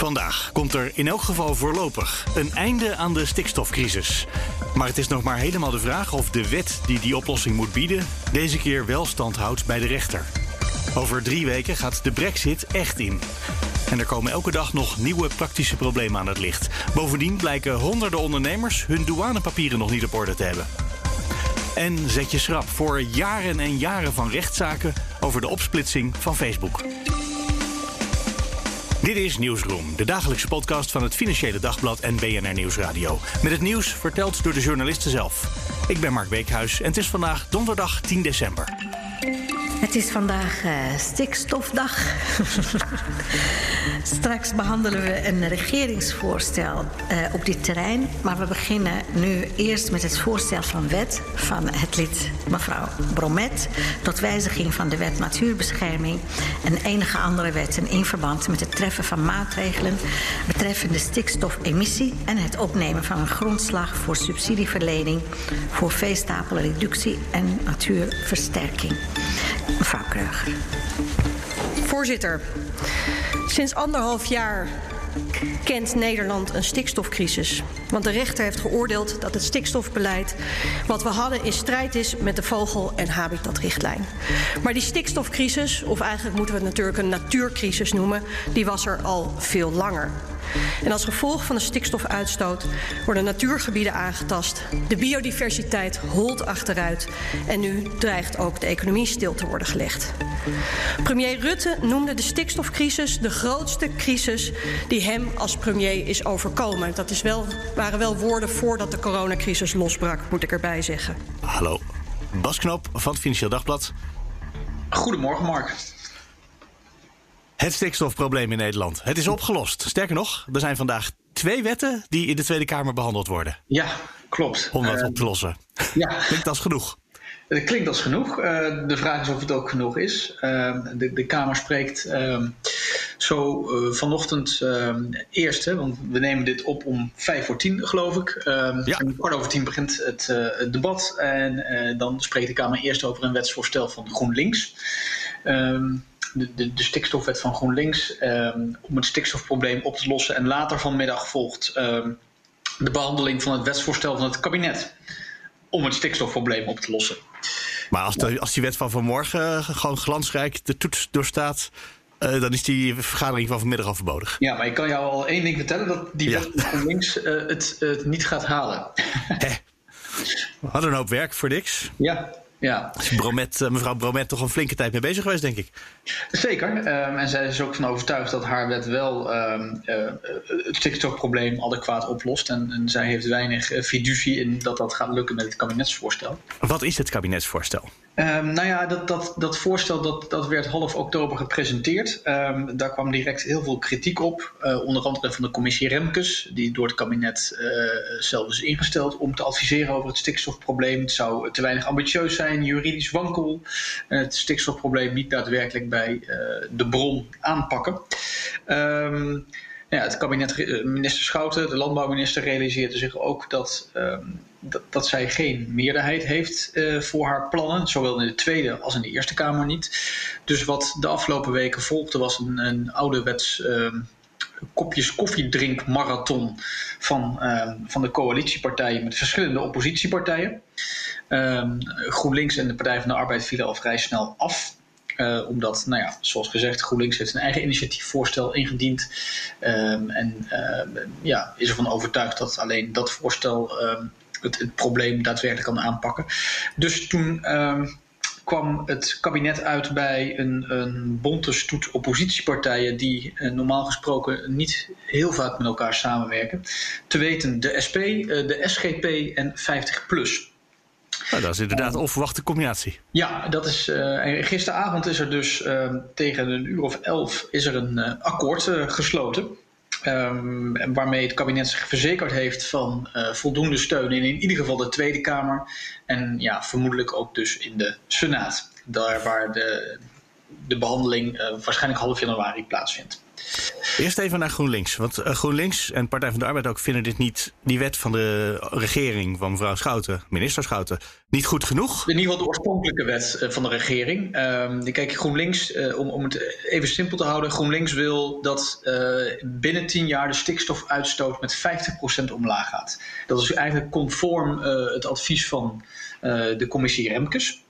Vandaag komt er in elk geval voorlopig een einde aan de stikstofcrisis. Maar het is nog maar helemaal de vraag of de wet die die oplossing moet bieden deze keer wel stand houdt bij de rechter. Over drie weken gaat de brexit echt in. En er komen elke dag nog nieuwe praktische problemen aan het licht. Bovendien blijken honderden ondernemers hun douanepapieren nog niet op orde te hebben. En zet je schrap voor jaren en jaren van rechtszaken over de opsplitsing van Facebook. Dit is Nieuwsroom, de dagelijkse podcast van het Financiële Dagblad en BNR Nieuwsradio. Met het nieuws verteld door de journalisten zelf. Ik ben Mark Beekhuis en het is vandaag donderdag 10 december. Het is vandaag uh, stikstofdag. Straks behandelen we een regeringsvoorstel uh, op dit terrein. Maar we beginnen nu eerst met het voorstel van wet van het lid mevrouw Bromet. Tot wijziging van de wet natuurbescherming en enige andere wetten in verband met het treffen van maatregelen betreffende stikstofemissie en het opnemen van een grondslag voor subsidieverlening voor veestapelreductie en natuurversterking. Mevrouw Kreuger. Voorzitter, sinds anderhalf jaar kent Nederland een stikstofcrisis. Want de rechter heeft geoordeeld dat het stikstofbeleid wat we hadden in strijd is met de vogel- en habitatrichtlijn. Maar die stikstofcrisis, of eigenlijk moeten we het natuurlijk een natuurcrisis noemen, die was er al veel langer. En als gevolg van de stikstofuitstoot worden natuurgebieden aangetast, de biodiversiteit holt achteruit en nu dreigt ook de economie stil te worden gelegd. Premier Rutte noemde de stikstofcrisis de grootste crisis die hem als premier is overkomen. Dat is wel, waren wel woorden voordat de coronacrisis losbrak, moet ik erbij zeggen. Hallo, Bas Knop van het Financieel Dagblad. Goedemorgen, Mark. Het stikstofprobleem in Nederland. Het is opgelost. Sterker nog, er zijn vandaag twee wetten die in de Tweede Kamer behandeld worden. Ja, klopt. Om dat op te lossen. Ja. Klinkt als genoeg. Het klinkt als genoeg. Uh, de vraag is of het ook genoeg is. Uh, de, de, Kamer spreekt uh, zo vanochtend eerst, hè, want we nemen dit op om vijf voor tien, geloof ik. Ja. Om kwart over tien begint het, het debat. En dan spreekt de Kamer eerst over een wetsvoorstel van GroenLinks. De, de, de, stikstofwet van GroenLinks om het stikstofprobleem op te lossen. En later vanmiddag volgt de behandeling van het wetsvoorstel van het kabinet om het stikstofprobleem op te lossen. Maar als, de, als die wet van vanmorgen gewoon glansrijk de toets doorstaat, uh, dan is die vergadering van vanmiddag overbodig. Ja, maar ik kan jou al één ding vertellen: dat die wet van GroenLinks uh, het, het niet gaat halen. Hè. We hadden een hoop werk voor niks. Ja, ja. Bromet, mevrouw Bromet toch een flinke tijd mee bezig geweest, denk ik. Zeker. Um, en zij is ook van overtuigd dat haar wet wel um, uh, het stikstofprobleem adequaat oplost. En, en, zij heeft weinig fiducie in dat dat gaat lukken met het kabinetsvoorstel. Wat is het kabinetsvoorstel? Um, nou ja, dat, dat, dat voorstel dat, dat werd half oktober gepresenteerd. Um, daar kwam direct heel veel kritiek op. Uh, onder andere van de commissie Remkes, die door het kabinet uh, zelf is ingesteld om te adviseren over het stikstofprobleem. Het zou te weinig ambitieus zijn, juridisch wankel. En het stikstofprobleem niet daadwerkelijk bij uh, de bron aanpakken. Um, ja, het kabinet, minister Schouten, de landbouwminister, realiseerde zich ook dat, um, dat, zij geen meerderheid heeft uh, voor haar plannen. Zowel in de Tweede als in de Eerste Kamer niet. Dus wat de afgelopen weken volgde was een, een ouderwets um, kopjes koffiedrinkmarathon van, uh, van de coalitiepartijen met verschillende oppositiepartijen. GroenLinks en de Partij van de Arbeid vielen al vrij snel af. Uh, omdat, nou ja, zoals gezegd, GroenLinks heeft een eigen initiatiefvoorstel ingediend. Um, en uh, ja, is ervan overtuigd dat alleen dat voorstel um, het, het, probleem daadwerkelijk kan aanpakken. Dus toen kwam het kabinet uit bij een, een bonte stoet oppositiepartijen die uh, normaal gesproken niet heel vaak met elkaar samenwerken. Te weten de SP, de SGP en 50PLUS. Nou, dat is inderdaad een onverwachte combinatie. Ja, dat is, uh, gisteravond is er dus uh, tegen een uur of elf is er een uh, akkoord gesloten. Um, waarmee het kabinet zich verzekerd heeft van voldoende steun in in ieder geval de Tweede Kamer. En ja, vermoedelijk ook dus in de Senaat. Daar waar de, de behandeling waarschijnlijk half januari plaatsvindt. Eerst even naar GroenLinks. Want uh, GroenLinks en Partij van de Arbeid ook vinden dit niet, die wet van de regering van mevrouw Schouten, minister Schouten, niet goed genoeg. In ieder geval de oorspronkelijke wet uh, van de regering. Um, kijk, GroenLinks, uh, om, om het even simpel te houden, GroenLinks wil dat binnen 10 jaar de stikstofuitstoot met 50% omlaag gaat. Dat is eigenlijk conform het advies van de commissie Remkes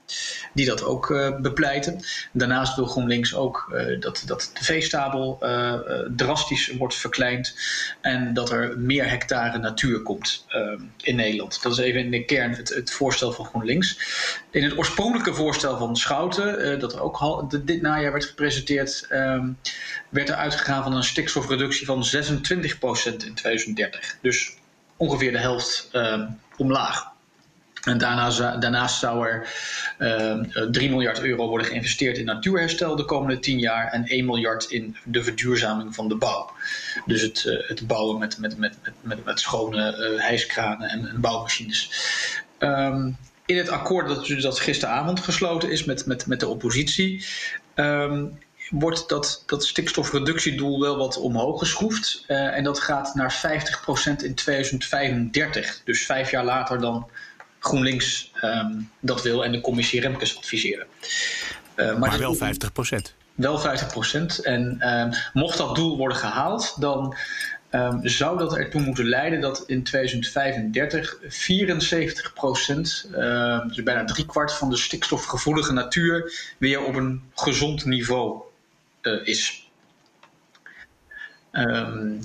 die dat ook uh, bepleiten. Daarnaast wil GroenLinks ook uh, dat, dat de veestabel uh, drastisch wordt verkleind en dat er meer hectare natuur komt in Nederland. Dat is even in de kern het, het, voorstel van GroenLinks. In het oorspronkelijke voorstel van Schouten, dat er ook dit najaar werd gepresenteerd, um, werd er uitgegaan van een stikstofreductie van 26% in 2030. Dus ongeveer de helft omlaag. En daarnaast, zou er uh, ehm, 3 miljard euro worden geïnvesteerd in natuurherstel de komende 10 jaar en 1 miljard in de verduurzaming van de bouw. Dus het, uh, het bouwen met, met, met, met, met schone uh, hijskranen en, en bouwmachines. Um, in het akkoord dat, dat gisteravond gesloten is met, met, met de oppositie. Um, wordt dat, dat stikstofreductiedoel wel wat omhoog geschroefd. Uh, en dat gaat naar 50% in 2035. Dus vijf jaar later dan GroenLinks um, dat wil en de commissie Remkes adviseren. Uh, maar, maar wel 50 procent. Wel 50 procent. En um, mocht dat doel worden gehaald, dan um, zou dat ertoe moeten leiden dat in 2035 74 procent, dus bijna driekwart van de stikstofgevoelige natuur, weer op een gezond niveau uh, is. Um,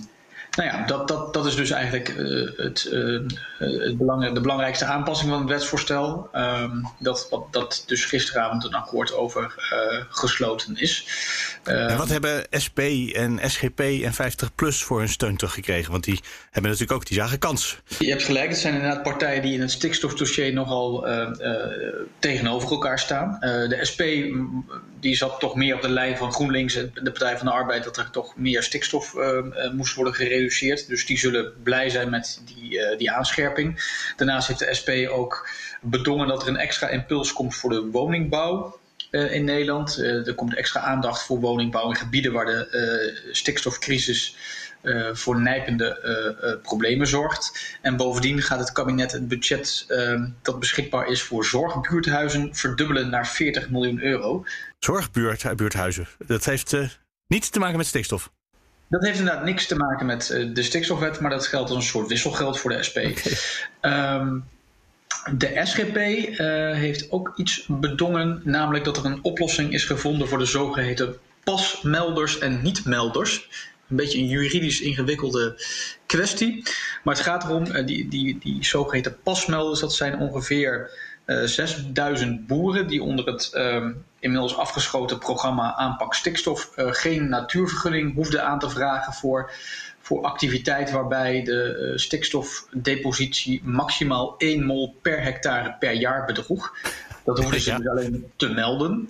nou ja, dat, dat, dat is dus eigenlijk uh, het, uh, het belang, de belangrijkste aanpassing van het wetsvoorstel. Um, dat, dat dus gisteravond een akkoord over uh, gesloten is. En wat hebben SP en SGP en 50PLUS voor hun steun teruggekregen? Want die hebben natuurlijk ook, die zagen kans. Je hebt gelijk, het zijn inderdaad partijen die in het stikstofdossier nogal tegenover elkaar staan. de SP die zat toch meer op de lijn van GroenLinks en de Partij van de Arbeid... dat er toch meer stikstof moest worden gereduceerd dus die zullen blij zijn met die, die aanscherping. Daarnaast heeft de SP ook bedongen dat er een extra impuls komt voor de woningbouw. Uh, in Nederland. Uh, er komt extra aandacht voor woningbouw in gebieden waar de stikstofcrisis voor nijpende problemen zorgt. En bovendien gaat het kabinet het budget ehm, dat beschikbaar is voor zorgbuurthuizen verdubbelen naar 40 miljoen euro. Zorgbuurthuizen, dat heeft niets te maken met stikstof. Dat heeft inderdaad niks te maken met de stikstofwet, maar dat geldt als een soort wisselgeld voor de SP. Okay. Um, de SGP uh, heeft ook iets bedongen, namelijk dat er een oplossing is gevonden voor de zogeheten pasmelders en niet-melders. Een beetje een juridisch ingewikkelde kwestie. Maar het gaat erom, uh, die, die, die zogeheten pasmelders, dat zijn ongeveer uh, 6000 boeren die onder het uh, inmiddels afgeschoten programma aanpak stikstof geen natuurvergunning hoefden aan te vragen voor, voor activiteit waarbij de uh, stikstofdepositie maximaal 1 mol per hectare per jaar bedroeg. Dat hoefden ze ja. dus alleen te melden.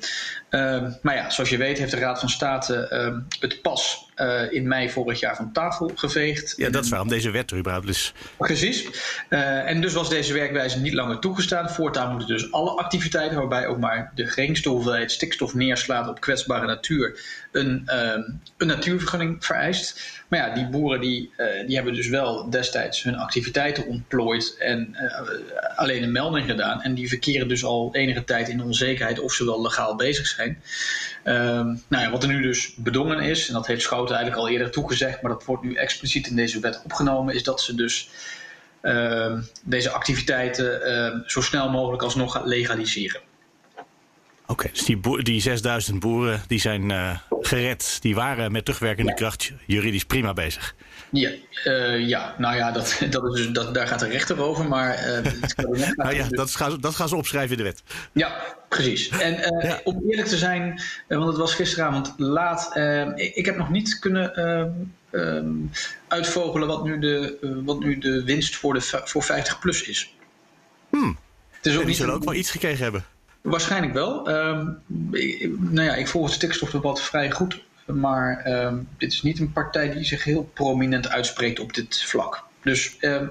Uh, maar ja, zoals je weet heeft de Raad van State uh, het pas uh, in mei vorig jaar van tafel geveegd. Ja, dat is waarom deze wet er überhaupt is. Precies. en dus was deze werkwijze niet langer toegestaan. Voortaan moeten dus alle activiteiten waarbij ook maar de geringste hoeveelheid stikstof neerslaat op kwetsbare natuur een, een natuurvergunning vereist. Maar ja, die boeren die, die hebben dus wel destijds hun activiteiten ontplooid en alleen een melding gedaan. En die verkeren dus al enige tijd in onzekerheid of ze wel legaal bezig zijn. Um, nou ja, wat er nu dus bedongen is, en dat heeft Schouten eigenlijk al eerder toegezegd, maar dat wordt nu expliciet in deze wet opgenomen, is dat ze dus uh, deze activiteiten uh, zo snel mogelijk alsnog gaan legaliseren. Oké, okay, dus die, die 6000 boeren die zijn uh, gered, die waren met terugwerkende ja. kracht juridisch prima bezig. Ja, uh, ja, nou ja, dat, dat is dus, dat, daar gaat de rechter over. Maar uh, nou ja, dat, gaan ze, dat gaan ze opschrijven in de wet. Ja, precies. En uh, ja. om eerlijk te zijn, want het was gisteravond laat. Ik, ik, heb nog niet kunnen um, uitvogelen wat nu de, wat nu de winst voor, de, voor 50 plus is. Hmm. Het is ook ja, die zullen ook wel iets gekregen hebben. Waarschijnlijk wel. Ik, nou ja, ik volg het stikstofdebat vrij goed Maar ehm, dit is niet een partij die zich heel prominent uitspreekt op dit vlak. Dus ehm,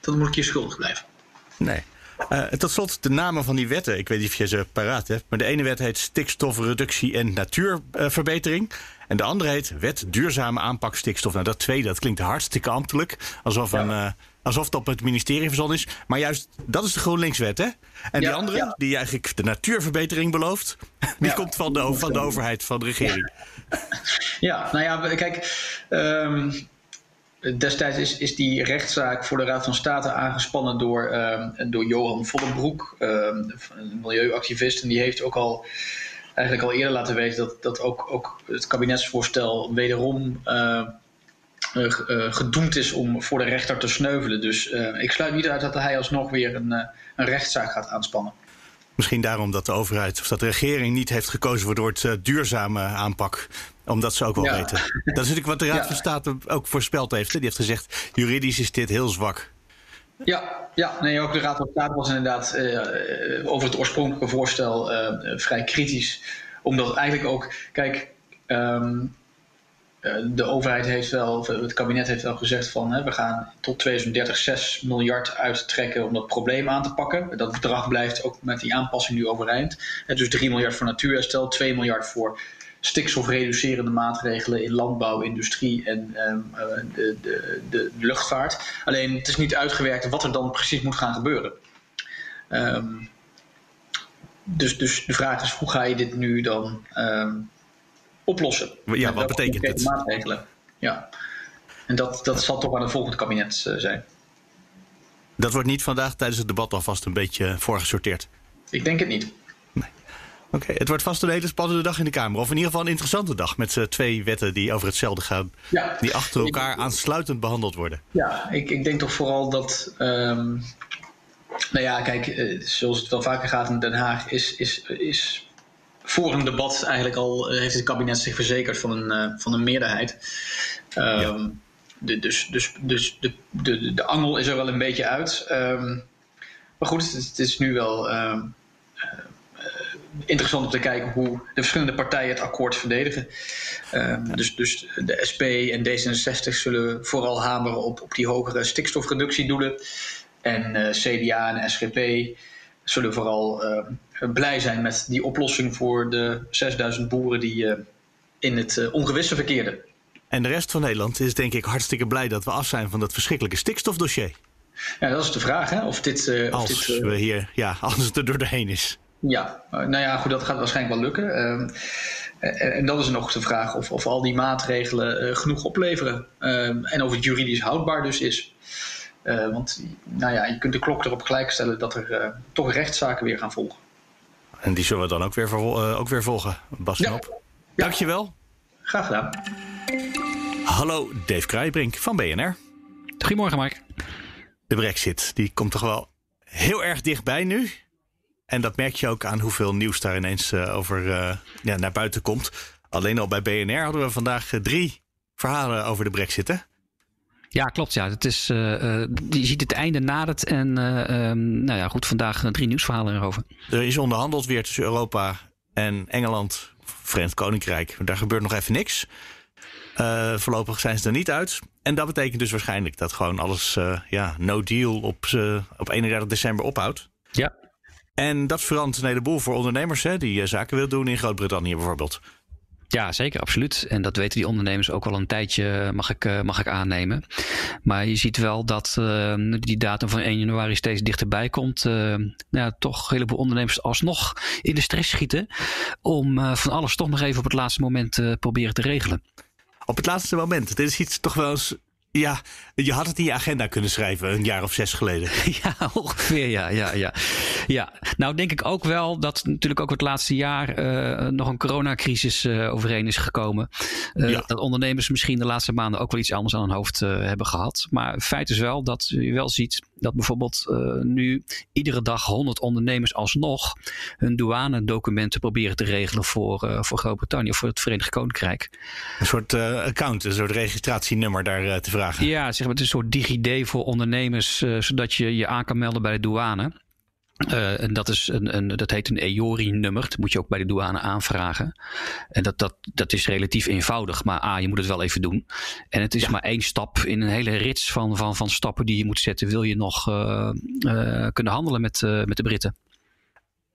dat moet ik je schuldig blijven. Nee. Uh, tot slot de namen van die wetten. Ik weet niet of je ze paraat hebt. Maar de ene wet heet Stikstofreductie en Natuurverbetering. En de andere heet Wet Duurzame Aanpak Stikstof. Nou, dat tweede, dat klinkt hartstikke ambtelijk. Alsof, een, uh, alsof het op het ministerie verzonnen is. Maar juist, dat is de GroenLinks-wet, hè? En die andere, die eigenlijk de natuurverbetering belooft... die komt van de, van de overheid, van de regering. Ja, nou ja, kijk... Um, Destijds is, is die rechtszaak voor de Raad van State aangespannen door, um, door Johan Vollenbroek, um, een milieuactivist. En die heeft ook al eigenlijk al eerder laten weten dat, dat ook, ook het kabinetsvoorstel wederom uh, gedoemd is om voor de rechter te sneuvelen. Dus ik sluit niet uit dat hij alsnog weer een, een rechtszaak gaat aanspannen. Misschien daarom dat de overheid of dat de regering niet heeft gekozen voor het duurzame aanpak omdat ze ook wel weten. Dat is natuurlijk wat de Raad van State ook voorspeld heeft. Die heeft gezegd, juridisch is dit heel zwak. Ja, ja nee, ook de Raad van State was inderdaad uh, over het oorspronkelijke voorstel uh, vrij kritisch. Omdat eigenlijk ook, kijk, um, de overheid heeft wel, het kabinet heeft wel gezegd van hè, we gaan tot 2030 6 miljard uittrekken om dat probleem aan te pakken. Dat bedrag blijft ook met die aanpassing nu overeind. Dus 3 miljard voor natuurherstel, 2 miljard voor stikstofreducerende maatregelen in landbouw, industrie en ehm, eh, de, de, de, luchtvaart. Alleen het is niet uitgewerkt wat er dan precies moet gaan gebeuren. Ehm, dus, dus de vraag is, hoe ga je dit nu dan ehm, oplossen? Ja, wat betekent dit? Maatregelen. Ja. En dat, dat zal toch aan het volgende kabinet uh, zijn. Dat wordt niet vandaag tijdens het debat alvast een beetje voorgesorteerd? Ik denk het niet. Oké, het wordt vast een hele spannende dag in de Kamer. Of in ieder geval een interessante dag met uh, twee wetten die over hetzelfde gaan. Ja. Die achter elkaar aansluitend behandeld worden. Ja, ik, ik denk toch vooral dat. Um, nou ja, kijk, zoals het wel vaker gaat in Den Haag, is, is, is voor een debat eigenlijk al uh, heeft het kabinet zich verzekerd van een, van een meerderheid. Um, ja. de, dus dus, dus de, de, de angel is er wel een beetje uit. Um, maar goed, het, het, is nu wel interessant om te kijken hoe de verschillende partijen het akkoord verdedigen. Um, dus, dus de SP en D66 zullen vooral hameren op, op die hogere stikstofreductiedoelen. En uh, CDA en SGP zullen vooral uh, blij zijn met die oplossing voor de 6000 boeren die uh, in het ongewisse verkeerden. En de rest van Nederland is denk ik hartstikke blij dat we af zijn van dat verschrikkelijke stikstofdossier. Ja, dat is de vraag, hè? Of dit. als of dit, we hier, ja, als het er doorheen is. Ja, nou ja, goed, dat gaat waarschijnlijk wel lukken. Uh, en, dan is nog de vraag of, of al die maatregelen genoeg opleveren. Uh, en of het juridisch houdbaar dus is. Want nou ja, je kunt de klok erop gelijk stellen dat er toch rechtszaken weer gaan volgen. En die zullen we dan ook weer, ook weer volgen, Bas ja. Dankjewel. Graag gedaan. Hallo, Dave Kruijbrink van BNR. Goedemorgen, Mark. De brexit, die komt toch wel heel erg dichtbij nu? En dat merk je ook aan hoeveel nieuws daar ineens uh, over uh, ja, naar buiten komt. Alleen al bij BNR hadden we vandaag drie verhalen over de brexit, hè? Ja, klopt. Ja. Het is, je ziet het einde nadert. En um, nou ja, goed, vandaag drie nieuwsverhalen erover. Er is onderhandeld weer tussen Europa en Engeland, Verenigd Koninkrijk. Daar gebeurt nog even niks. voorlopig zijn ze er niet uit. En dat betekent dus waarschijnlijk dat gewoon alles, ja, no deal op, op 31 december ophoudt. Ja, en dat verandert een heleboel voor ondernemers hè, die zaken willen doen in Groot-Brittannië bijvoorbeeld. Ja, zeker, absoluut. En dat weten die ondernemers ook al een tijdje, mag ik, uh, mag ik aannemen. Maar je ziet wel dat uh, die datum van 1 januari steeds dichterbij komt. nou ja, toch een heleboel ondernemers alsnog in de stress schieten. Om van alles toch nog even op het laatste moment proberen te regelen. Op het laatste moment. Dit is iets toch wel eens ja, je had het in je agenda kunnen schrijven een jaar of zes geleden. Ja, ongeveer, ja. ja, ja. ja. Nou denk ik ook wel dat natuurlijk ook het laatste jaar uh, nog een coronacrisis uh, overheen is gekomen. Uh, ja. Dat ondernemers misschien de laatste maanden ook wel iets anders aan hun hoofd hebben gehad. Maar feit is wel dat je wel ziet dat bijvoorbeeld nu iedere dag 100 ondernemers alsnog hun douanedocumenten proberen te regelen voor, voor Groot-Brittannië of voor het Verenigd Koninkrijk. Een soort account, een soort registratienummer daar te vragen. Ja, zeg maar, het is een soort DigiD voor ondernemers, zodat je je aan kan melden bij de douane. Uh, en dat, is een, een, dat heet een EORI-nummer. Dat moet je ook bij de douane aanvragen. En dat, dat, dat is relatief eenvoudig. Maar A, je moet het wel even doen. En het is maar één stap in een hele rits van, van, van stappen die je moet zetten. Wil je nog uh, uh, kunnen handelen met, met de Britten.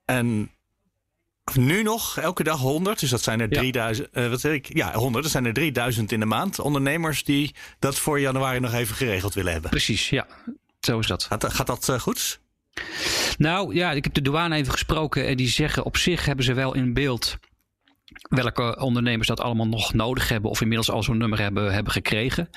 En nu nog elke dag 100. Dus dat zijn er 3000. Ja. wat zeg ik? Ja, 100. Dat zijn er 3000 in de maand. Ondernemers die dat voor januari nog even geregeld willen hebben. Precies, ja. Zo is dat. Gaat, gaat dat goed? Nou ja, ik heb de douane even gesproken en die zeggen op zich hebben ze wel in beeld welke ondernemers dat allemaal nog nodig hebben of inmiddels al zo'n nummer hebben, hebben gekregen.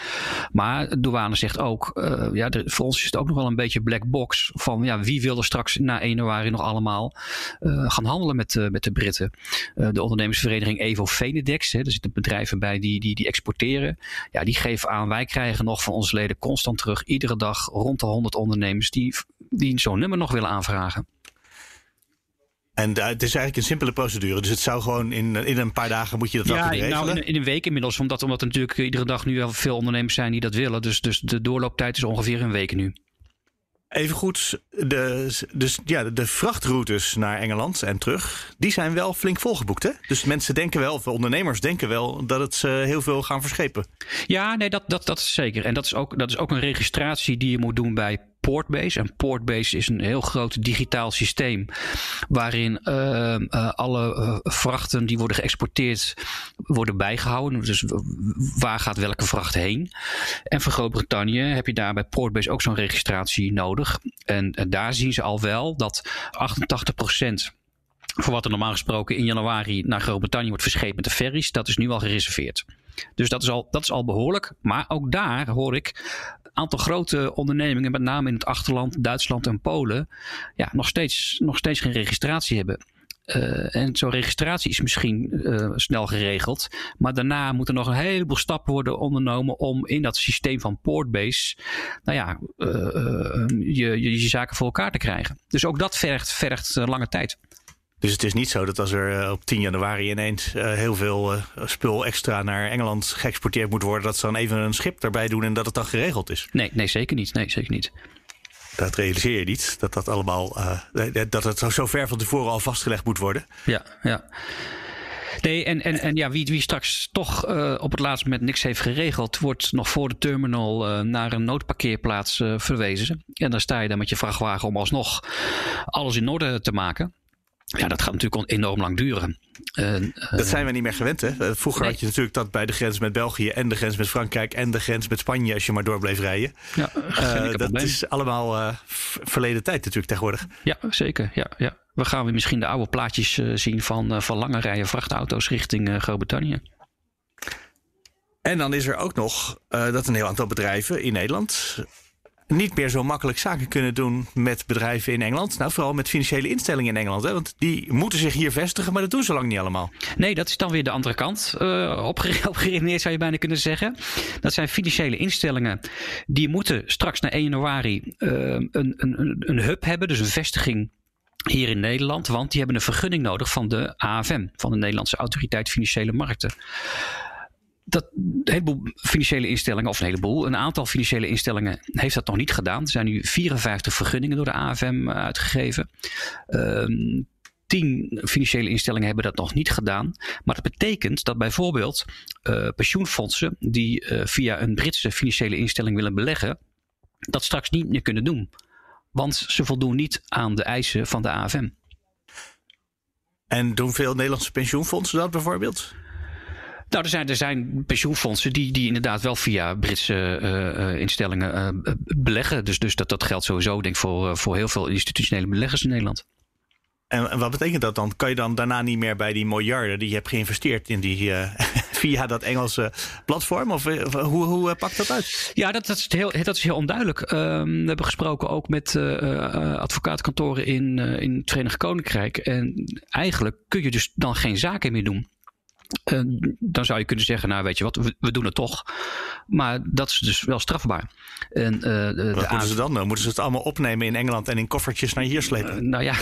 Maar de douane zegt ook, uh, ja, de, voor ons is het ook nog wel een beetje black box van ja, wie wil er straks na 1 januari nog allemaal uh, gaan handelen met, uh, met de Britten. de ondernemersvereniging Evo Venedex, hè, er zitten bedrijven bij die, die, die exporteren. Ja, die geven aan, wij krijgen nog van onze leden constant terug iedere dag rond de 100 ondernemers die, die zo'n nummer nog willen aanvragen. En uh, het is eigenlijk een simpele procedure. Dus het zou gewoon in, in een paar dagen moet je dat ja, wel kunnen regelen. Nou, in, in, een week inmiddels. Omdat, omdat er natuurlijk iedere dag nu wel veel ondernemers zijn die dat willen. Dus, dus de doorlooptijd is ongeveer een week nu. Even goed, de, dus, ja, de vrachtroutes naar Engeland en terug, die zijn wel flink volgeboekt. Hè? Dus mensen denken wel, of ondernemers denken wel, dat het ze heel veel gaan verschepen. Ja, nee, dat, dat, dat is zeker. En dat is, ook, dat is ook een registratie die je moet doen bij Portbase. En Portbase is een heel groot digitaal systeem waarin uh, uh, alle uh, vrachten die worden geëxporteerd worden bijgehouden. Dus waar gaat welke vracht heen? En voor Groot-Brittannië heb je daar bij Portbase ook zo'n registratie nodig. En, daar zien ze al wel dat 88 procent voor wat er normaal gesproken in januari naar Groot-Brittannië wordt verscheept met de ferries, dat is nu al gereserveerd. Dus dat is al, dat is al behoorlijk. Maar ook daar hoor ik aantal grote ondernemingen, met name in het achterland, Duitsland en Polen, ja, nog, steeds, nog steeds geen registratie hebben. Uh, en zo'n registratie is misschien uh, snel geregeld. Maar daarna moeten nog een heleboel stappen worden ondernomen om in dat systeem van Portbase, nou ja, uh, je, je, je zaken voor elkaar te krijgen. Dus ook dat vergt, vergt lange tijd. Dus het is niet zo dat als er op 10 januari ineens uh, heel veel uh, spul extra naar Engeland geëxporteerd moet worden, dat ze dan even een schip daarbij doen en dat het dan geregeld is. Nee, nee zeker niet. Nee, zeker niet. Dat realiseer je niet, dat dat allemaal, uh, dat het zo ver van tevoren al vastgelegd moet worden. Ja, ja. Nee, en, en, en ja, wie, wie straks toch uh, op het laatste moment niks heeft geregeld, wordt nog voor de terminal uh, naar een noodparkeerplaats verwezen. En dan sta je dan met je vrachtwagen om alsnog alles in orde te maken. Ja, dat gaat natuurlijk enorm lang duren. Uh, dat zijn we niet meer gewend, hè? Vroeger nee. had je natuurlijk dat bij de grens met België en de grens met Frankrijk en de grens met Spanje, als je maar door bleef rijden. Ja, uh, dat probleem. is allemaal uh, verleden tijd natuurlijk tegenwoordig. Ja, zeker. Ja, ja. We gaan weer misschien de oude plaatjes zien van, van lange rijen vrachtauto's richting Groot-Brittannië. En dan is er ook nog dat een heel aantal bedrijven in Nederland niet meer zo makkelijk zaken kunnen doen met bedrijven in Engeland. Nou, vooral met financiële instellingen in Engeland. Hè? Want die moeten zich hier vestigen, maar dat doen ze lang niet allemaal. Nee, dat is dan weer de andere kant. Uh, opgeredeneerd zou je bijna kunnen zeggen. Dat zijn financiële instellingen die moeten straks na 1 januari uh, een, een, een hub hebben, dus een vestiging hier in Nederland, want die hebben een vergunning nodig van de AFM, van de Nederlandse Autoriteit Financiële Markten dat een heleboel financiële instellingen, of een heleboel, een aantal financiële instellingen heeft dat nog niet gedaan. Er zijn nu 54 vergunningen door de AFM eh, uitgegeven. Uh, tien financiële instellingen hebben dat nog niet gedaan. Maar dat betekent dat bijvoorbeeld uh, pensioenfondsen die uh, via een Britse financiële instelling willen beleggen, dat straks niet meer kunnen doen. Want ze voldoen niet aan de eisen van de AFM. En doen veel Nederlandse pensioenfondsen dat bijvoorbeeld? Nou, er zijn, er zijn pensioenfondsen die, die inderdaad wel via Britse uh, instellingen uh, beleggen. Dus, dus dat, dat geldt sowieso, denk ik, voor, voor heel veel institutionele beleggers in Nederland. En, en wat betekent dat dan? Kan je dan daarna niet meer bij die miljarden die je hebt geïnvesteerd in die, via dat Engelse platform? Of hoe, hoe pakt dat uit? Ja, dat, dat, is, heel, dat is heel onduidelijk. Um, we hebben gesproken ook met advocaatkantoren in, in het Verenigd Koninkrijk. En eigenlijk kun je dus dan geen zaken meer doen. Uh, dan zou je kunnen zeggen, nou weet je wat, we, we, doen het toch. Maar dat is dus wel strafbaar. En, uh, de, wat moeten ze dan doen? Moeten ze het allemaal opnemen in Engeland en in koffertjes naar hier slepen? Uh, nou ja,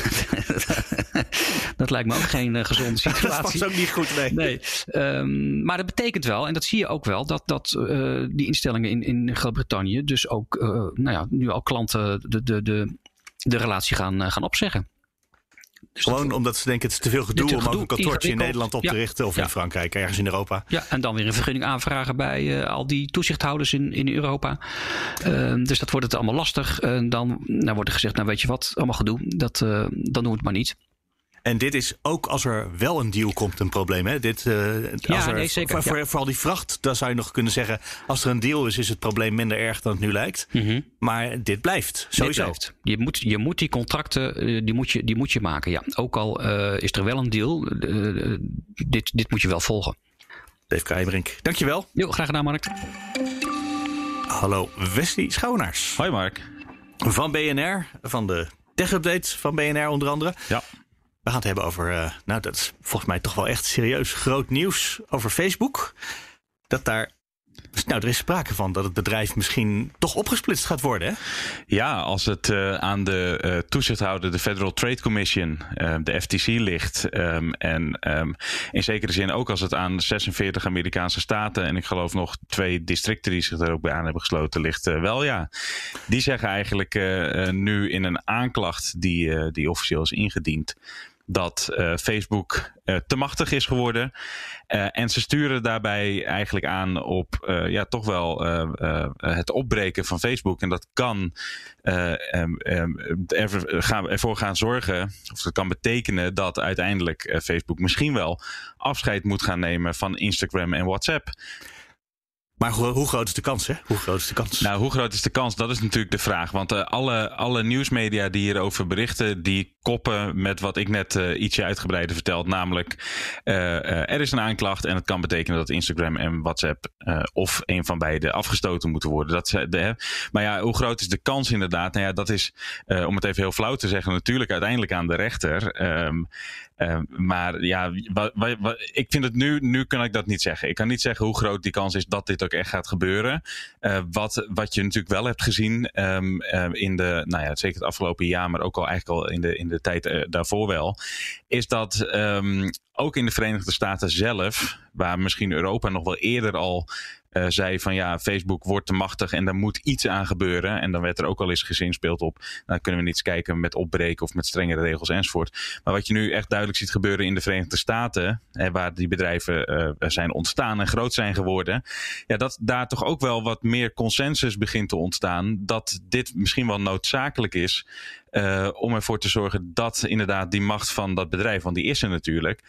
dat lijkt me ook geen gezonde situatie. dat past ook niet goed, nee. nee. Um, maar dat betekent wel, en dat zie je ook wel, dat, dat die instellingen in, in Groot-Brittannië dus ook, nou ja, nu al klanten de, de, de de relatie gaan, gaan opzeggen. Dus Gewoon omdat ze denken het is te veel gedoe, om ook een kantoortje in Nederland op te richten of in Frankrijk, ergens in Europa. Ja, en dan weer een vergunning aanvragen bij al die toezichthouders in, in Europa. Uh, dus dat wordt het allemaal lastig. dan nou wordt er gezegd, nou weet je wat, allemaal gedoe, dat, dan doen we het maar niet. En dit is ook als er wel een deal komt een probleem. Hè? Dit, uh, ja, als er, nee, zeker. Voor, vooral die vracht, dan zou je nog kunnen zeggen... als er een deal is, is het probleem minder erg dan het nu lijkt. Mhm. Maar dit blijft, sowieso. Dit blijft. Je, moet, je moet die contracten, eh, die moet je, die moet je maken. Ja. Ook al uh, is er wel een deal, uh, dit, dit moet je wel volgen. Dave Krijbrink, dankjewel. Jo, graag gedaan Mark. Hallo, Wesley Schouwenaars. Hoi Mark. Van BNR, van de tech-update van BNR onder andere. Ja. We gaan het hebben over, uh, nou dat is volgens mij toch wel echt serieus groot nieuws over Facebook. Dat daar nou, er is sprake van dat het bedrijf misschien toch opgesplitst gaat worden. Hè? Ja, als het uh, aan de uh, toezichthouder, de Federal Trade Commission, de FTC ligt. Um, en um, in zekere zin ook als het aan 46 Amerikaanse staten en ik geloof nog twee districten die zich er ook bij aan hebben gesloten ligt. wel ja, die zeggen eigenlijk nu in een aanklacht die, die officieel is ingediend dat uh, Facebook uh, te machtig is geworden. Uh, en ze sturen daarbij eigenlijk aan op ja, toch wel het opbreken van Facebook. En dat kan er, gaan, ervoor gaan zorgen, of dat kan betekenen dat uiteindelijk Facebook misschien wel afscheid moet gaan nemen van Instagram en WhatsApp. Maar hoe, groot is de kans, hè? Hoe groot is de kans? Nou, hoe groot is de kans? Dat is natuurlijk de vraag. Want uh, alle, alle nieuwsmedia die hierover berichten, die koppen met wat ik net uh, ietsje uitgebreider verteld. Namelijk, uh, er is een aanklacht en het kan betekenen dat Instagram en WhatsApp of een van beide afgestoten moeten worden. Dat, de, maar ja, hoe groot is de kans inderdaad? Nou ja, dat is, om het even heel flauw te zeggen, natuurlijk uiteindelijk aan de rechter. Um, uh, maar ja, ik vind het nu, nu kan ik dat niet zeggen. Ik kan niet zeggen hoe groot die kans is dat dit ook echt gaat gebeuren. Uh, wat, wat je natuurlijk wel hebt gezien um, uh, in de, nou ja, zeker het afgelopen jaar, maar ook al eigenlijk al in de, in de tijd uh, daarvoor wel, is dat um, ook in de Verenigde Staten zelf, waar misschien Europa nog wel eerder al uh, zei van ja, Facebook wordt te machtig en daar moet iets aan gebeuren. En dan werd er ook al eens gezinspeeld op, nou kunnen we niet eens kijken met opbreken of met strengere regels enzovoort. Maar wat je nu echt duidelijk ziet gebeuren in de Verenigde Staten, hè, waar die bedrijven uh, zijn ontstaan en groot zijn geworden, ja, dat daar toch ook wel wat meer consensus begint te ontstaan dat dit misschien wel noodzakelijk is uh, om ervoor te zorgen dat inderdaad die macht van dat bedrijf, want die is er natuurlijk,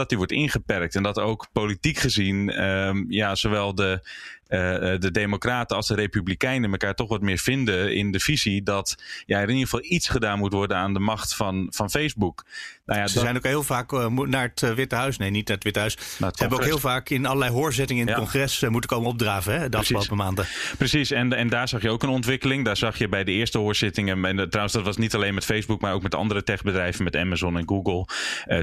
dat die wordt ingeperkt. En dat ook politiek gezien, um, ja, zowel de, de Democraten als de Republikeinen elkaar toch wat meer vinden in de visie dat ja, er in ieder geval iets gedaan moet worden aan de macht van, van Facebook. Nou ja, Ze zijn ook heel vaak uh, naar het Witte Huis, nee, niet naar het Witte Huis. Ze hebben ook heel vaak in allerlei hoorzettingen in het congres moeten komen opdraven hè, de Precies. afgelopen maanden. Precies, en, en daar zag je ook een ontwikkeling. Daar zag je bij de eerste hoorzittingen, en trouwens, dat was niet alleen met Facebook, maar ook met andere techbedrijven, met Amazon en Google,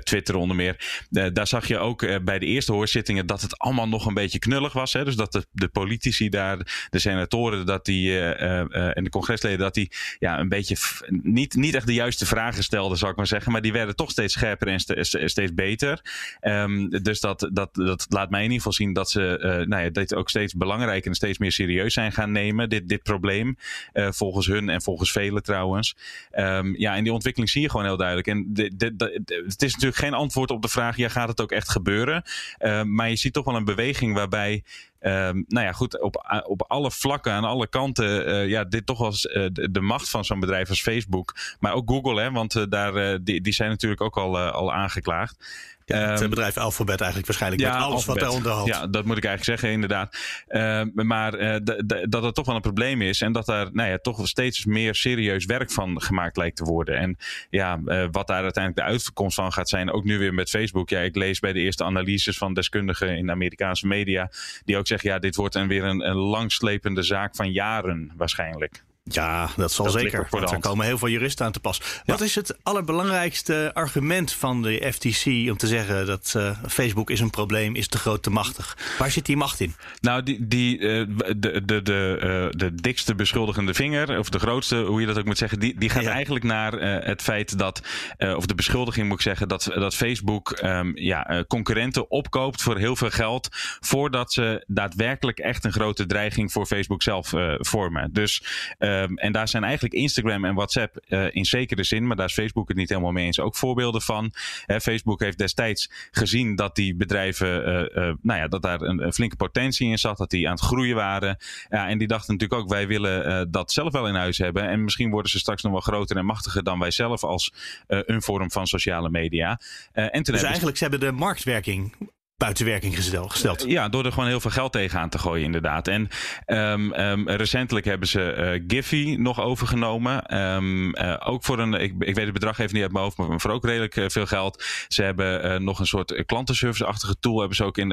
Twitter onder meer. daar zag je ook bij de eerste hoorzittingen dat het allemaal nog een beetje knullig was. Hè, dus dat de, de politici daar, de senatoren dat die, uh, uh, en de congresleden, dat die ja, een beetje niet, niet echt de juiste vragen stelden, zou ik maar zeggen. Maar die werden toch steeds scherper en st steeds beter. Um, dus dat, dat, dat laat mij in ieder geval zien dat ze uh, nou ja, dit ook steeds belangrijker en steeds meer serieus zijn gaan nemen, dit, dit probleem. Volgens hun en volgens velen trouwens. Um, ja, en die ontwikkeling zie je gewoon heel duidelijk. En het is natuurlijk geen antwoord op de vraag, ja, gaat het ook echt gebeuren? Uh, maar je ziet toch wel een beweging waarbij Um, nou ja, goed, op, op alle vlakken, aan alle kanten, uh, ja, dit toch was uh, de, macht van zo'n bedrijf als Facebook. Maar ook Google, hè, want uh, daar, die, die zijn natuurlijk ook al, al aangeklaagd. Ja, het um, bedrijf Alphabet eigenlijk waarschijnlijk ja, met alles Alphabet. wat daar onderhand. Ja, dat moet ik eigenlijk zeggen, inderdaad. Uh, maar uh, dat het toch wel een probleem is en dat daar nou ja, toch steeds meer serieus werk van gemaakt lijkt te worden. En ja, uh, wat daar uiteindelijk de uitkomst van gaat zijn, ook nu weer met Facebook. Ja, ik lees bij de eerste analyses van deskundigen in de Amerikaanse media, die ook zeggen, ja, dit wordt een, weer een, een langslepende zaak van jaren waarschijnlijk. Ja, dat zal zeker. Want er komen heel veel juristen aan te pas. Wat is het allerbelangrijkste argument van de FTC om te zeggen dat uh, Facebook is een probleem, is te groot, te machtig? Waar zit die macht in? Nou, die, die, uh, de, de, de, uh, de dikste beschuldigende vinger, of de grootste, hoe je dat ook moet zeggen, die, die gaat ja. eigenlijk naar het feit dat, of de beschuldiging moet ik zeggen, dat, dat Facebook um, ja, concurrenten opkoopt voor heel veel geld, voordat ze daadwerkelijk echt een grote dreiging voor Facebook zelf vormen. Dus Ehm, en daar zijn eigenlijk Instagram en WhatsApp in zekere zin, maar daar is Facebook het niet helemaal mee eens, ook voorbeelden van. Facebook heeft destijds gezien dat die bedrijven, nou ja, dat daar een, een, flinke potentie in zat, dat die aan het groeien waren. Ja, en die dachten natuurlijk ook, wij willen dat zelf wel in huis hebben. En misschien worden ze straks nog wel groter en machtiger dan wij zelf als een vorm van sociale media. en dus eigenlijk, ze hebben de marktwerking buitenwerking gesteld. Ja, door er gewoon heel veel geld tegenaan te gooien, inderdaad. En um, recentelijk hebben ze uh, Giphy nog overgenomen. Um, uh, ook voor een, ik, ik weet het bedrag even niet uit mijn hoofd, maar voor ook redelijk uh, veel geld. Ze hebben nog een soort klantenservice-achtige tool hebben ze ook in,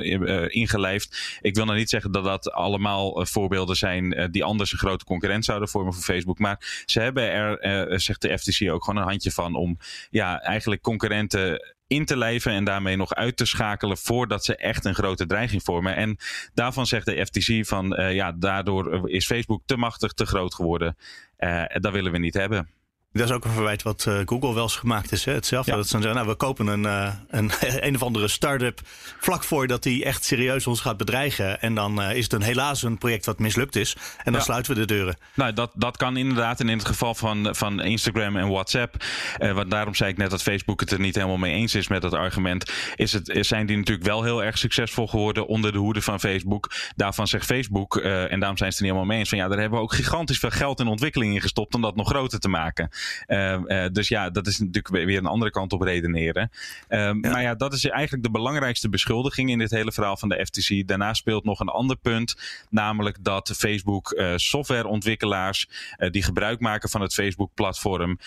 ingelijfd. Ik wil nou niet zeggen dat dat allemaal voorbeelden zijn die anders een grote concurrent zouden vormen voor Facebook. Maar ze hebben er, zegt de FTC ook gewoon een handje van om ja, eigenlijk concurrenten in te lijven en daarmee nog uit te schakelen voordat ze echt een grote dreiging vormen. En daarvan zegt de FTC van uh, ja, daardoor is Facebook te machtig, te groot geworden. Uh, dat willen we niet hebben. Dat is ook een verwijt wat uh, Google wel eens gemaakt is. Hè? Hetzelfde. Dat ze zeggen, nou, we kopen een, uh, een, een of andere start-up vlak voor dat die echt serieus ons gaat bedreigen. En dan uh, is het een, helaas een project wat mislukt is. En dan sluiten we de deuren. Nou, dat, dat kan inderdaad. En in het geval van, van Instagram en WhatsApp. want daarom zei ik net dat Facebook het er niet helemaal mee eens is met dat argument. Is het, zijn die natuurlijk wel heel erg succesvol geworden onder de hoede van Facebook. Daarvan zegt Facebook, en daarom zijn ze er niet helemaal mee eens. Van ja, daar hebben we ook gigantisch veel geld en ontwikkeling in gestopt om dat nog groter te maken. Ehm, eh, dus ja, dat is natuurlijk weer een andere kant op redeneren. Ehm, maar ja, dat is eigenlijk de belangrijkste beschuldiging in dit hele verhaal van de FTC. Daarna speelt nog een ander punt, namelijk dat Facebook uh, softwareontwikkelaars uh, die gebruik maken van het Facebook-platform,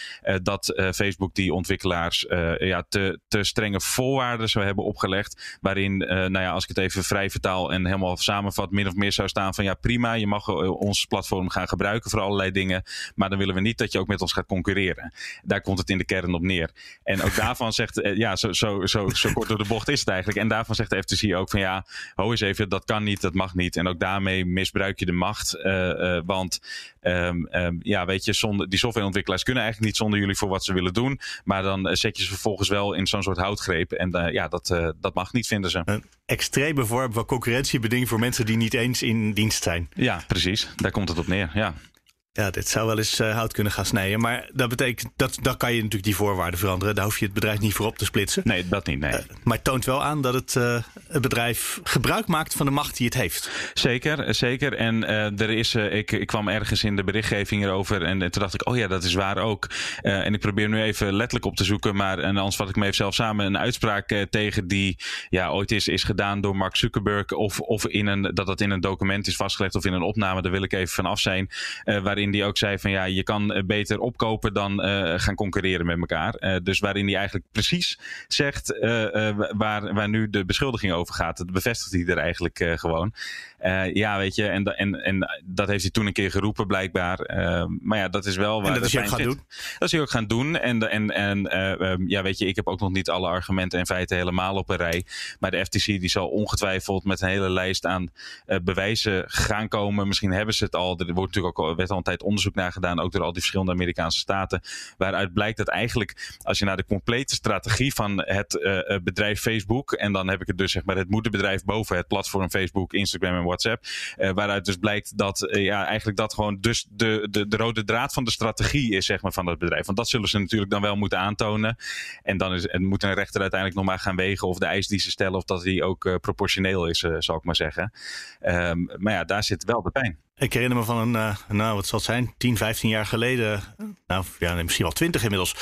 dat Facebook die ontwikkelaars ja, te, te strenge voorwaarden zou hebben opgelegd. Waarin, nou ja, als ik het even vrij vertaal en helemaal samenvat, min of meer zou staan van ja, prima, je mag ons platform gaan gebruiken voor allerlei dingen. Maar dan willen we niet dat je ook met ons gaat concurreren daar komt het in de kern op neer. En ook daarvan zegt, eh, ja, zo, zo, zo, zo kort door de bocht is het eigenlijk. En daarvan zegt de FTC ook van ja, ho eens even, dat kan niet, dat mag niet. En ook daarmee misbruik je de macht. Uh, uh, want um, um, ja, weet je, zonder, die softwareontwikkelaars kunnen eigenlijk niet zonder jullie voor wat ze willen doen. Maar dan zet je ze vervolgens wel in zo'n soort houtgreep. En ja, dat, dat mag niet, vinden ze. Een extreme vorm van concurrentiebeding voor mensen die niet eens in dienst zijn. Ja, precies. Daar komt het op neer. Ja. Ja, dit zou wel eens uh, hout kunnen gaan snijden. Maar dat betekent, dat, dan kan je natuurlijk die voorwaarden veranderen. Daar hoef je het bedrijf niet voor op te splitsen. Nee, dat niet. Nee. Uh, maar het toont wel aan dat het, uh, het bedrijf gebruik maakt van de macht die het heeft. Zeker, zeker. En er is, ik, ik kwam ergens in de berichtgeving erover. En, toen dacht ik, oh ja, dat is waar ook. en ik probeer nu even letterlijk op te zoeken. Maar en anders vat ik me even zelf samen. Een uitspraak tegen die ja, ooit is, is gedaan door Mark Zuckerberg. Of, of in een, dat dat in een document is vastgelegd. Of in een opname. Daar wil ik even vanaf zijn. waarin die ook zei van ja, je kan eh, beter opkopen dan uh, gaan concurreren met elkaar. Uh, dus waarin hij eigenlijk precies zegt waar, waar nu de beschuldiging over gaat. Dat bevestigt hij er eigenlijk gewoon. ja, weet je, en, en, en dat heeft hij toen een keer geroepen blijkbaar. maar ja, dat is wel waar en dat is hij ook gaan doen? Dat is hij ook gaan doen. En, en, en ehm, ja, weet je, ik heb ook nog niet alle argumenten en feiten helemaal op een rij. Maar de FTC die zal ongetwijfeld met een hele lijst aan bewijzen gaan komen. Misschien hebben ze het al. Er wordt natuurlijk ook al, werd al een tijd onderzoek naar gedaan, ook door al die verschillende Amerikaanse staten. Waaruit blijkt dat eigenlijk, als je naar de complete strategie van het uh, bedrijf Facebook, en dan heb ik het dus zeg maar het moederbedrijf boven het platform Facebook, Instagram en WhatsApp, uh, waaruit dus blijkt dat ja, eigenlijk dat gewoon dus de, de, de rode draad van de strategie is zeg maar, van dat bedrijf. Want dat zullen ze natuurlijk dan wel moeten aantonen. En dan is, en moet een rechter uiteindelijk nog maar gaan wegen of de eis die ze stellen, of dat die ook proportioneel is, zal ik maar zeggen. Um, maar ja, daar zit wel de pijn. Ik herinner me van een, uh, nou wat zal het zijn, 10, 15 jaar geleden, nou ja, misschien wel 20 inmiddels.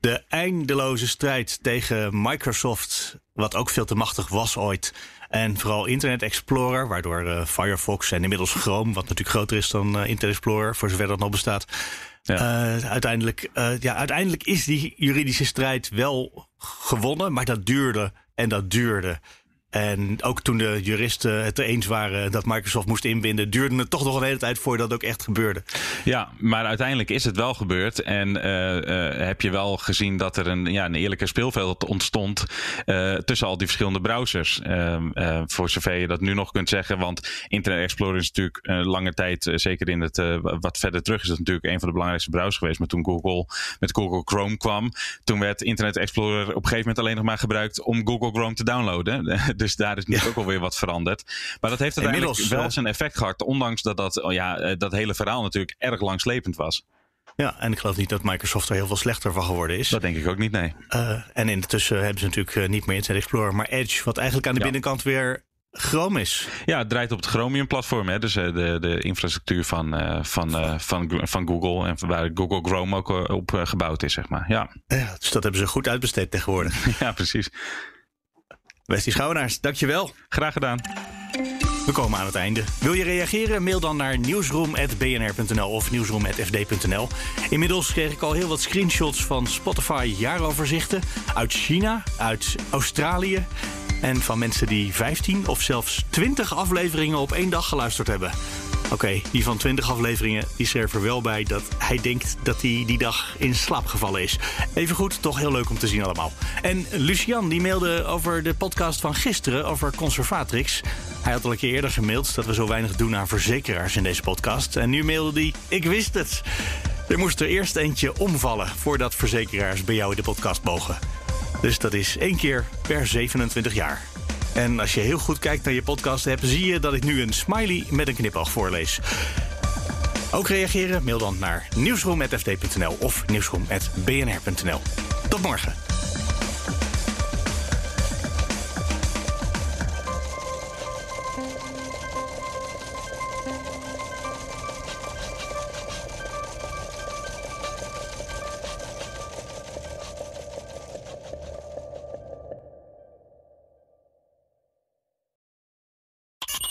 De eindeloze strijd tegen Microsoft, wat ook veel te machtig was ooit. En vooral Internet Explorer, waardoor uh, Firefox en inmiddels Chrome, wat natuurlijk groter is dan uh, Internet Explorer, voor zover dat nog bestaat. Ja. Uh, uiteindelijk, ja, uiteindelijk is die juridische strijd wel gewonnen, maar dat duurde en dat duurde. En ook toen de juristen het er eens waren dat Microsoft moest inbinden, duurde het toch nog een hele tijd voordat dat ook echt gebeurde. Ja, maar uiteindelijk is het wel gebeurd. En uh, uh, heb je wel gezien dat er een, ja, een eerlijke speelveld ontstond uh, tussen al die verschillende browsers. Ehm, voor zover je dat nu nog kunt zeggen. Want Internet Explorer is natuurlijk lange tijd, zeker in het wat verder terug, is dat natuurlijk een van de belangrijkste browsers geweest. Maar toen Google met Google Chrome kwam, toen werd Internet Explorer op een gegeven moment alleen nog maar gebruikt om Google Chrome te downloaden. dus daar is nu ook alweer wat veranderd. Maar dat heeft uiteindelijk Inmiddels, wel zijn effect gehad. Ondanks dat dat, oh ja, dat hele verhaal natuurlijk erg langslepend was. Ja, en ik geloof niet dat Microsoft er heel veel slechter van geworden is. Dat denk ik ook niet, nee. Uh, en intussen hebben ze natuurlijk niet meer Internet Explorer, maar Edge, wat eigenlijk aan de ja. binnenkant weer Chrome is. Ja, het draait op het Chromium-platform. Dus de, de infrastructuur van, uh, van, uh, van, van Google. En waar Google Chrome ook op gebouwd is, zeg maar. Ja. ja. dus dat hebben ze goed uitbesteed tegenwoordig. ja, precies. Westie Schouwenaars, dankjewel. Graag gedaan. We komen aan het einde. Wil je reageren? Mail dan naar nieuwsroom.bnr.nl of nieuwsroom.fd.nl. Inmiddels kreeg ik al heel wat screenshots van Spotify jaaroverzichten. Uit China, uit Australië en van mensen die 15 of zelfs 20 afleveringen op één dag geluisterd hebben. Oké, die van 20 afleveringen die schreef er wel bij dat hij denkt dat hij die dag in slaap gevallen is. Even goed, toch heel leuk om te zien allemaal. En Lucian die mailde over de podcast van gisteren over Conservatrix. Hij had al een keer eerder gemaild dat we zo weinig doen aan verzekeraars in deze podcast. En nu mailde hij: Ik wist het. Er moest er eerst eentje omvallen voordat verzekeraars bij jou in de podcast mogen. Dus dat is één keer per 27 jaar. En als je heel goed kijkt naar je podcast hebt, zie je dat ik nu een smiley met een knipoog voorlees. Ook reageren? Mail dan naar nieuwsroom.fd.nl of nieuwsroom.bnr.nl. Tot morgen.